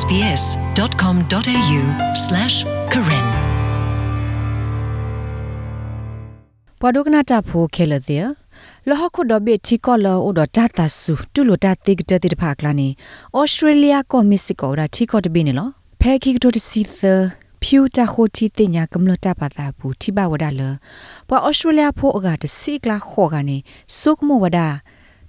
sbs.com.au/karen ပဒုကနာတာဖိုခဲလတဲ့လဟခုဒဘေချီကောလောအိုဒတာတာဆူတူလိုတာတိကတဲ့တဲ့ဖာကလာနေဩစတြေးလျကောမစ်စကောရာချီကောတဘင်းနော်ဖဲခိကတိုတစီသဖြူတာခိုတီတင်ညာကမ္လတာပါတာဘူးတိဘဝဒါလပွာဩစတြေးလျဖိုအကတစီကလာခေါ်ကနေစုကမဝဒါ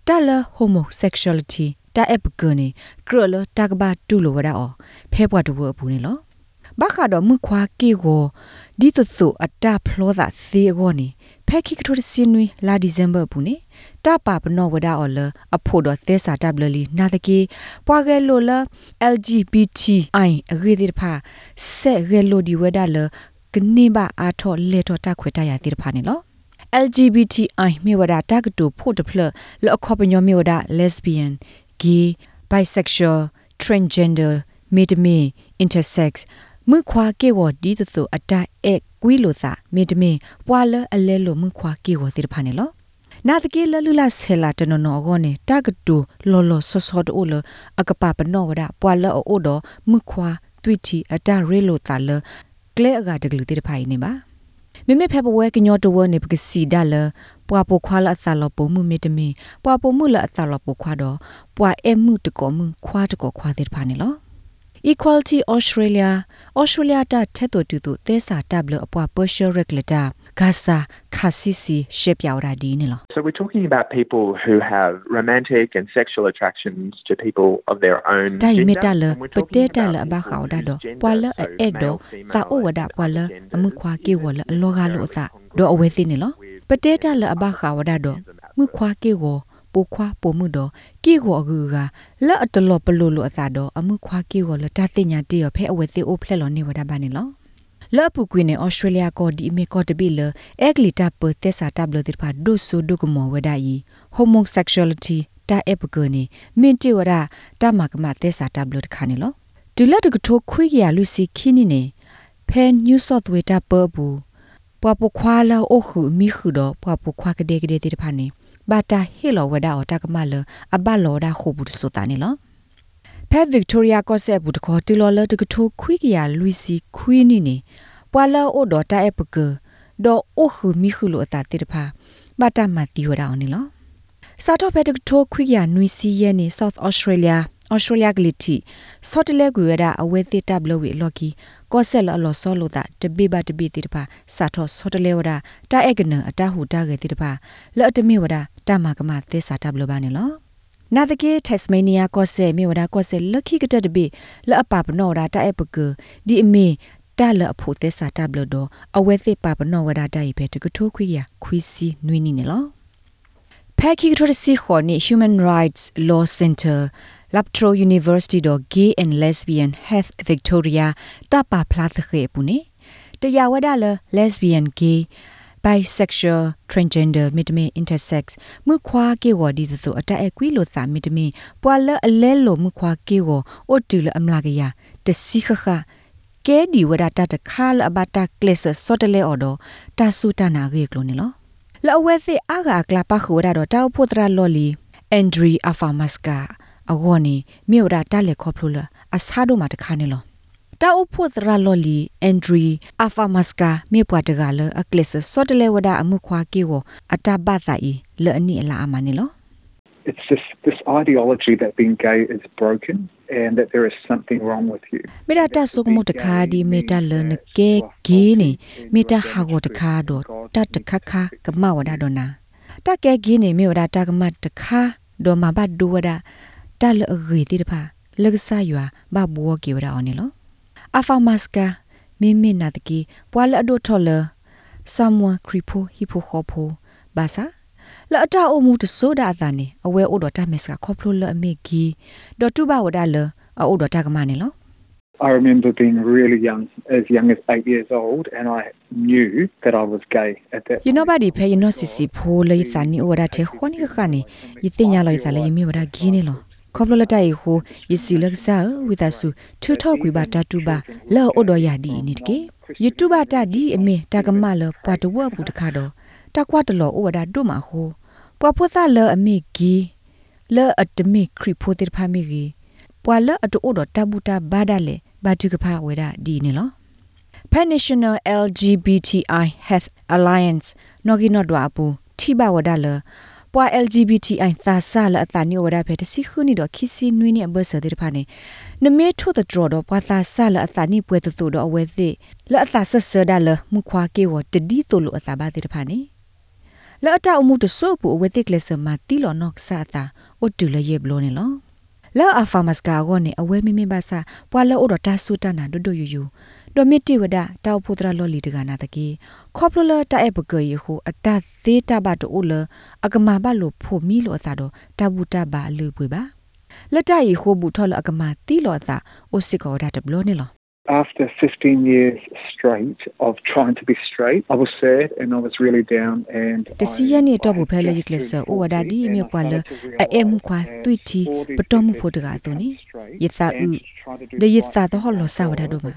တာလဟိုမိုဆက်ရှယ်လီတီ တာအပကနေကရလတာကဘာတူလိုဝဒါအောဖဲပွားတူဘူးနေလောဘာခါတော့မှုခွာကေကိုဒီတဆူအတာဖလောသာစီကိုနေဖဲခိကထိုစင်နွီလာဒီဇင်ဘာဘူးနေတပါပနောဝဒါအော်လအဖို့တော့သဲစာတဘလလီနာတကေပွားကဲလိုလ LGBTI အဂေဒီဖာဆက်ဂဲလိုဒီဝဒါလကနေပါအာထော်လေထော်တခွေတရတိဖာနေလော LGBTI မြေဝဒါတကတူဖို့တဖလလအခေါပညောမြေဝဒါ lesbian gay bisexual transgender midme intersex မခွာကေဝဒီတသူအတိုက်အကွီလိုစာ midme ပွာလအလဲလိုမခွာကေဝသစ်ဖာနေလောနာတကေလလူလာဆဲလာတနနောဂောနေတကတူလောလောဆောဆောတိုလအကပပနောဝဒပွာလအိုဒမခွာ twitty အတရဲလိုတာလကလဲအကတကလူတေတဖိုင်နေပါ မမေဖဲဘဝကညောတဝနေပကစီဒါလပွာပိုခွာလအသလောပုံမှုမေတမီပွာပိုမှုလအသလောပိုခွာတော့ပွာအဲမှုတကောမှုခွာတကောခွာတဲ့ဖာနေလော Equality Australia Australia တာထက်တော်တူတူသဲစာတပ်လအပွား Partial Regulator ဂါစာခါစီစီရှေ့ပြော်ရာဒီနေလော So we're talking about people who have romantic and sexual attractions to people of their own တိုင် gender. မီတလ and we're ပ talking တေတ about လအဘ people ခါဝဒ whose တော့ gender, ပွာလ so အဲ့တော့ male, စာအိုဝဒ female, ပွာလ identifying အမှုခွာကေဝလအလောကလို့အစတော့အဝဲစင်းနေလောပတေတလအဘခါဝဒတော့မှုခွာကေကိုပိုခွာပိုမှုတော့ကေကိုအကူကလက်အတလောပလို့လို့အစားတော့အမှုခွာကေကိုလတတင်ညာတေရဖဲအဝဲစီအိုဖလက်လောနေဝဒပါနေလော လောပူကွင်းနဲ့ဩစတြေးလျကောဒီမေကောတပိလအက်ကလီတာပသက်စာတပ်လတိဖာဒုဆုဒုကမောဝဒယီ homosexuality တာအပကနီမင်တီဝရတာမကမသက်စာတပ်လတခါနေလောဒူလက်တကထိုခွေးရလူစီခင်းနေနေဖဲ New South Wales တာပဘူးပွားပခွာလာအိုခုမိခုတော့ပွားပခွာကတဲ့ကတဲ့တိဖာနေဘာတာဟေလောဝဒါအတကမလအဘလောဒါခုဘူးဆိုတာနေလော ဖဲဗစ်တိုးရီယာကော့ဆက်ဘူးတခေါ်တီလော်လတကထိုခွေးရလူစီခွေးနေနေပွာလာအိုဒတာအပကဒေါ်အိုခုမိခုလိုအတာတိတဖာဘာတာမတီဝဒါအောင်နေလောစာတော့ဖဲတကထိုခွေးရနွီစီရဲနေ South Australia ဩစတြေးလျကလီတီဆော့တလဲကွေရတာအဝဲသစ်တပ်လို့ဝေလော်ကီကော့ဆက်လော်လော်ဆောလို့တာတပိပါတပိတိတပါစာထောဆော့တလဲဝတာတာအက်ကနအတဟူတာကေတိတပါလော်တမိဝတာတမကမသစ်စာတပ်လို့ပါနေလော နာတကေတက်စမေးနီးယားကော့ဆက်မြေဝတာကော့ဆက်လက်ခိကတတပိလော်အပပနောတာတာအပကဒီအမေတာလအဖို့သစ်စာတပ်လို့တော့အဝဲသစ်ပပနောဝတာတိုင်ပဲတကထိုးခွေရခွီစီနွေးနေနေလောဖဲခိကထိုစီခေါ်နေ Human Rights Law Center Laptro University do Gay and Lesbian Health Victoria တပါဖလားသခေပူနေတရားဝဒလ lesbian gay bisexual transgender midme intersex မှုခွာကေဝဒီဆိုအတက်အကွီလို့စာ midme ပွာလအလဲလို့မှုခွာကေဝအိုတူလအမလာကရတစီခခကဲဒီဝဒတာတခါလအဘတာကလစ်စောတလဲအော်တော့တာဆူတနာကေကလို့နေလောလောဝဲစီအာဂါကလာပခဝဒတော့တောက်ဖို့တရာလော်လီအန်ဒရီအဖာမတ်ကာအဂောနီမြေရာတက်လက်ခေါပလိုလအစားတို့မှာတခါနေလော တာအဖို့သရလော်လီအန်ဒရီအဖာမတ်ကာမြေပွားတကလအကလစ်စောတလဲဝဒအမှုခွာကေဝအတဘသာဤလအနိအလာအမနေလော It's just this ideology that being gay is broken and that there is something wrong with you. မေတာတဆုကမတခါဒီမေတာလနကဲဂေးနေမေတာဟာကိုတခါတော့တတ်တခခကမဝဒဒနာတကဲဂေးနေမေဝဒတကမတခါဒေါ်မဘတ်ဒူဝဒတလအဂေတိတဖာလကဆာယွာဘဘောကေဝဒအောင်နေလော အဖာမတ်စကာမိမိနာတကီပွာလအဒိုထော်လ someone kripo hipo khopo basa လာအတာအမှုတဆိုးတာအသာနေအဝဲအိုတော်တမက်စကခေါပလိုလအမေဂီဒေါ်တူဘဝဒါလအိုတော်တကမနေလော I remember being really young, as young as eight years old, and I knew that I was gay at that ယနောဘာဒီဖဲယနောစီစီဖိုလေစာနီအိုရာတဲ့ခေါနိကခနီယတင်ညာလော စာလေယမီဝဒါဂီနေလောခေါပလိုလတိုင်ဟိုယစီလက်ဆာဝိသဆူထူထောက်ကွေပါတတူပါလောအိုတော်ယာဒီနိတကေယတူဘာတာဒီအမေတကမလောပွားတဝဘူးတခါတော့တကွာတလောအိုဝဒါတို့မှာဟိုပွားဖို့သလောအမေဂီလောအတမေခရီဖိုတေဖာမီဂီပွာလအတူတော့တဘူတာဘာဒါလေဘာတုကဖာဝေဒဒီနေလော Pan National LGBTI Health Alliance နော်ဂီနော်ဒွာ ပူထိဘဝဒါလပွာ LGBTI သာဆာလအတနိဝဒဖက်တစီခုနီတော့ခီစီနွီနေဘဆတဲ့ဖာနေနမေထို့တဲ့တော်တော့ပွာသာဆာလအတနိပွဲတူတော့အဝဲစီလအတဆဆဒါလမခွာကေဝတဒီတိုလိုအသာပါတဲ့ဖာနေလအတအမှုတဆို့ပူအဝဲတိကလစမတီလောနော့ဆာတာအိုတူလယေဘလိုနေလောလာအဖာမစကာကိုနေအဝဲမိမိပါစာပွာလောအိုတော့တဆူတနာဒိုဒိုယူယူ ဒိုမီတီဝဒတောက်ဖုဒရလောလီတကနာတကီခေါပလလတအပကေယခုအတသေးတဘတိုလအကမာဘလိုဖိုမီလိုအသာတော့တဘူတဘာလူပွေပါလက်တရီခိုးဘူးထော်လအကမာတီလောသာအိုစစ်ကောဒါတဘလိုနေလော After 15 years straight of trying to be straight, I was sad and I was really down and တစီရနေတော့ဘူးဖဲလေကလဆအိုဝဒါဒီမြေပွာလအဲမှုခွာတွိတီပတော်မှုဖို့တကားတုန်နိယသဥလေယသတော့ဟောလောဆာဝဒါဒိုမ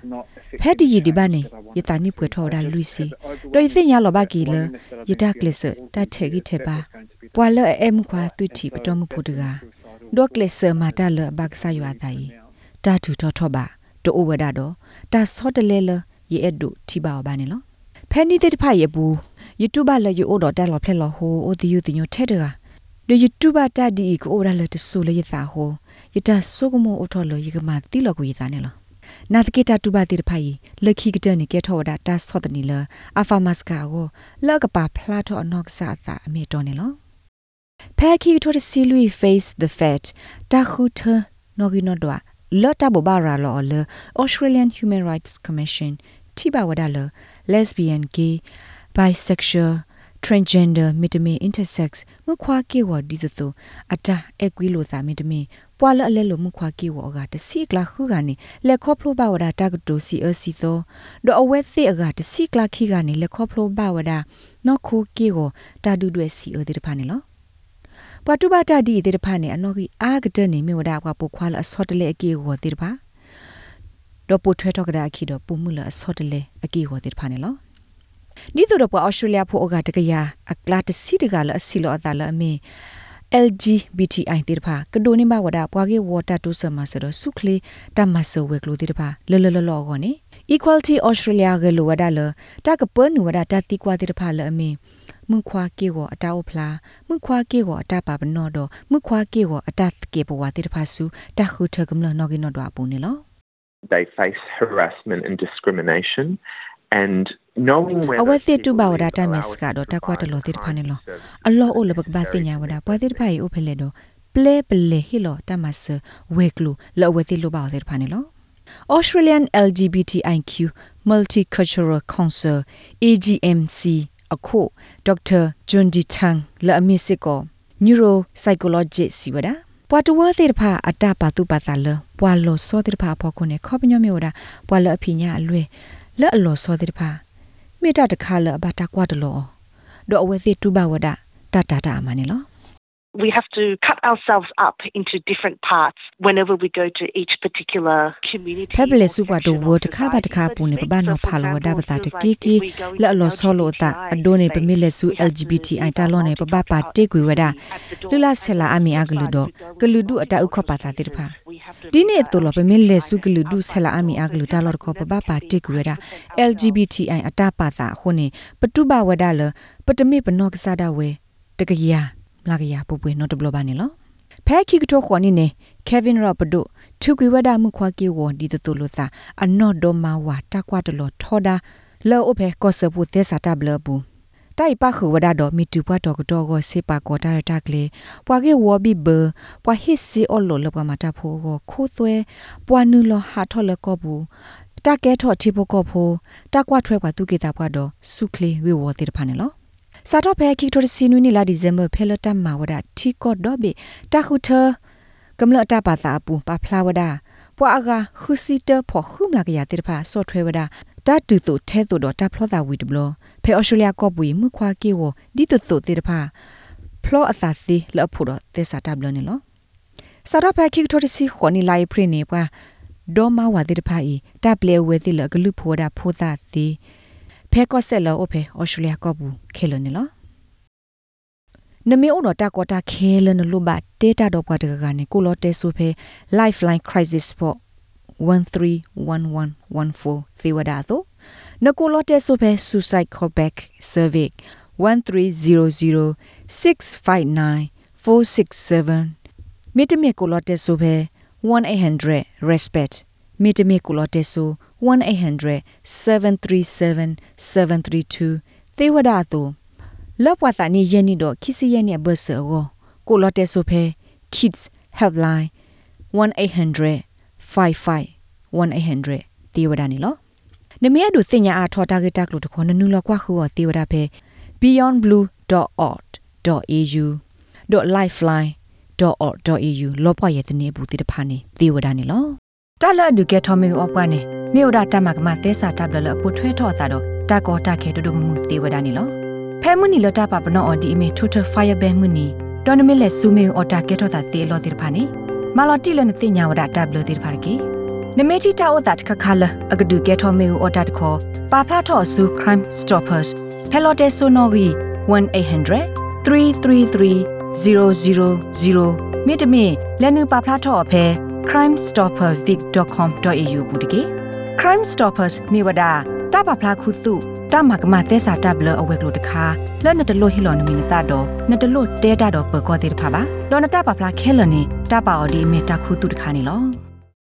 ဖဲတီယဒီဘာနေယသနိပွေထော်ဒါလူစီတော့ယစညာလောဘကီလယတကလဆတထဲကြီးထဲပါပွာလအဲမှုခွာ တွိတီပတော်မှုဖို့တကားဒေါကလဆမာတာလဘကဆာယွာတိုင်တာထူထောထောပါတိုအိုဝဒါတော့တာဆော့တလဲလယေအဒုထိပါဘာနေလောဖဲနေတဲ့တဖယေဘူး YouTube လေယူအိုတော့တက်လော်ဖလက်လော်ဟိုအိုဒီယူတင်ညထဲတကဒီ YouTube တာဒီကိုအိုရလေတဆူလေရစာဟိုယတဆုကမောအိုထော်လော်ယကမတီလော်ကိုရစာနေလောနာတကေတာတူပါတီတဖိုင်လက်ခိကတနေကဲထော်ဝဒတာဆော့တနီလအဖာမတ်စကာကိုလကပါဖလာထော်နော့ဆာသာအမေတော်နေလောဖဲခိထော်စီလူ face the fat တာခုထနော်ဂီနော်ဒွာ လော်တာဘဘာရာလော်လ Australian Human Rights Commission ထိပါဝဒါလ lesbian gay bisexual transgender မီတမီ intersex မခွာကေဝဒီသအတာအကွီလိုစာမီတမီပွာလအလဲလိုမခွာကေဝအကတစီကလာခုကနေလက်ခေါဖလိုဘဝဒတာကတိုစီအစီသောဒအဝဲစီအကတစီကလာခိကနေလက်ခေါဖလိုဘဝဒနော်ခုကေကိုတာဒူတွေစီအဒီတဖာနေလော ပတူဘာတာဒီဒီတဖာနေအနော်ကြီးအာကတနေမြေဝဒကပုခွာလအစောတလေအကေကိုဒီတဖာတော့ပိုထွဲတော့ကဒါခိတော့ပုံမှုလအစောတလေအကေကိုဒီတဖာနေလောနီတို့တော့အော်စတြေးလျဖို့အကတကရအကလာတစီတကလအစီလောအတာလအမေ LGBTI တိတဖာကဒိုနေမဝဒပွားကေဝတာတုဆမဆရဆုခလီတမဆဝဲကလိုတိတဖာလလလလောကောနေ Equality Australia ကလိုဝဒါလတကပနူဝဒါတတိကွာတိတဖာလအမေမခွာကေကိုအတာအဖလားမခွာကေကိုအတာပါပနောတော့မခွာကေကိုအတာကေပဝတိတဖာစုတခုထကမလနော်ကိနော်တော့ပူနေလော They face harassment and discrimination and knowing where အဝစီတူဘာဝဒတာမက်စကတော့တကွာတလို့တိဖာနေလောအလောအိုလဘကဘာတင်ညာဝဒပွားတိဖာရီအိုဖလေတော့ပလေပလေဟီလောတမဆဝေကလူလောဝစီလိုဘာတိဖာနေလော Australian LGBTIQ Multicultural Council AGMC အခုဒေါက်တာဂျွန်ဒီထန်လာအမစ်စစ်ကို neuropsychologist စီဝဒပွာတဝသေတဖာအတပါတုပါသလပွာလောစောတေတဖာဖောခုနေခောပညောမြေဝဒပွာလအဖိညာအလွဲလက်အလောစောတေတဖာမေတ္တာတခါလအဘတာကွာတလောဒေါ်အဝဲစီတူဘဝဒတတတာမနေလော we have to cut ourselves up into different parts whenever we go to each particular community ဖက်ဘလေစုပါတော့ဝတခါပါတခါပူနေပပနောဖာလောဒါပတာတကီကီလက်လောဆောလောတာအဒိုနေပမီလက်စု LGBTI တာလောနေပပပါတေကွေဝဒလူလာဆလာအမီအကလူတော့ကလူဒုအတဥခပါတာတေတဖာဒီနေ့တော့လောပမီလက်စုကလူဒုဆလာအမီအကလူတာလောခောပပပါတေကွေဝဒ LGBTI အတပါတာခုနေပတုဘဝဒလပတမိပနောကစားတာဝဲတကရ လာကရပူပွေနော်တဘလပါနေလောဖဲခိကတိုခွန်နေနေ Kevin Roberto သူကွေဝဒမှုခွာကေဝဒီတတူလို့သာအနော့ဒိုမာဝါတကွာတလို့ထောဒါလောအဖဲကောဆပူသက်စာတဘလဘူးတိုင်ပခုဝဒတော့မီတူပွားတော့ကတော့ကိုစေပါကောတာတာကလေပွာကေဝဘီဘပွာဟစ်စီအော်လိုလပမာတာဖိုကိုခိုးသွဲပွာနူလဟာထော်လကောဘူးတကဲထော်တီဖို့ကောဖိုတကွာထွဲပွာသူကေတာပွာတော့စုခလီဝေဝတိတဖာနေလော စာတော့ဖဲခိကတိုစီနူနီလာဒီဇင်ဘာဖဲလတမ်မာဝဒတီကော့ဒေါ်ဘေတခုထကမ္လတာပါတာပူပါဖလာဝဒပွာအကခုစီတဖို့ခုမလာကရတဲ့ဖာဆော့ထွဲဝဒတတူတူထဲတူတော့တဖလောတာဝီဒဘလဖဲအော်စတြေးလျကော့ဘူမှုခွာကေဝဒီတူတူတဲ့ဖာဖလောအသာစီလဖို့တော့သက်စာတဘလနေလောစာတော့ဖဲခိကတိုစီခွန်နီလိုက်ပရိနေပွာဒေါ်မဝါတဲ့ဖာဤတပ်လေဝဲတိလဂလူဖိုဒါဖိုသာစီ ဖဲကော့ဆက်လောအဖေဩစတြေးလျကောဘူးခဲလနေလောနမေအော်တာကောတာခဲလနလိုဘတေတာတော့ကွာတကကနေကိုလောတဲဆိုဖဲ lifeline crisis for 131114သေဝဒတော့နကိုလောတဲဆိုဖဲ suicide callback survey 13006594667မိတမေကိုလောတဲဆိုဖဲ1800 respect မိတမေကိုလောတဲဆို1800 737 732သေဝဒတော့လောပွားတာနေယနေ့တော့ခီစီရဲ့နေဘတ်ဆောကိုလောတဲဆိုဖဲ kids helpline 1800 55 1800တေဝဒနေလောနမရဒုစညာအားထော်တာဂက်တက်လို့တခေါနနူလောက်ကွာခုောတေဝဒဖဲ beyondblue.org.au .lifeline.org.au လောပွားရဲ့တနေဘူးတိတဖာနေတေဝဒနေလော တလဒုကဲထော်မေအောပွားနေမြို့ဒတမကမသဲစာတပ်လလပုထွဲထော့တာတော့တကောတခဲတူတူမှုတေဝဒနေလောဖဲမနီလတာပပနောအဒီအမေထူထဖိုင်ယာဘဲမနီဒေါ်နမီလက်ဆူမေအော်တာကဲထော့တာတေလောတိတဖာနေမာလော်တီလနတိညာဝဒတပ်လို့တိတဖာကေနမေတီတာအိုတာတခခလအကဒုကဲထော်မေအော်တာတခေါ်ပါဖလာထော့ဆူ crime stoppers ဖဲလော်တဲဆိုနော်ဂီ1800 333 000မြေတမင်လက်နုပါဖလာထော့အဖဲ crimestoppervic.com.au ဘူးတကေ crime stoppers မြေဝဒတာပါဖလာခုစုတာမကမသက်စာတပ်လအဝဲကလို့တခါလောနတလို့ဟီလောနမီနတာတော့နတလို့တဲတာတော့ပကောသေးတဖာပါလောနတာပါဖလာခဲလနေတပါအော်ဒီမေတာခုတုတခါနေလော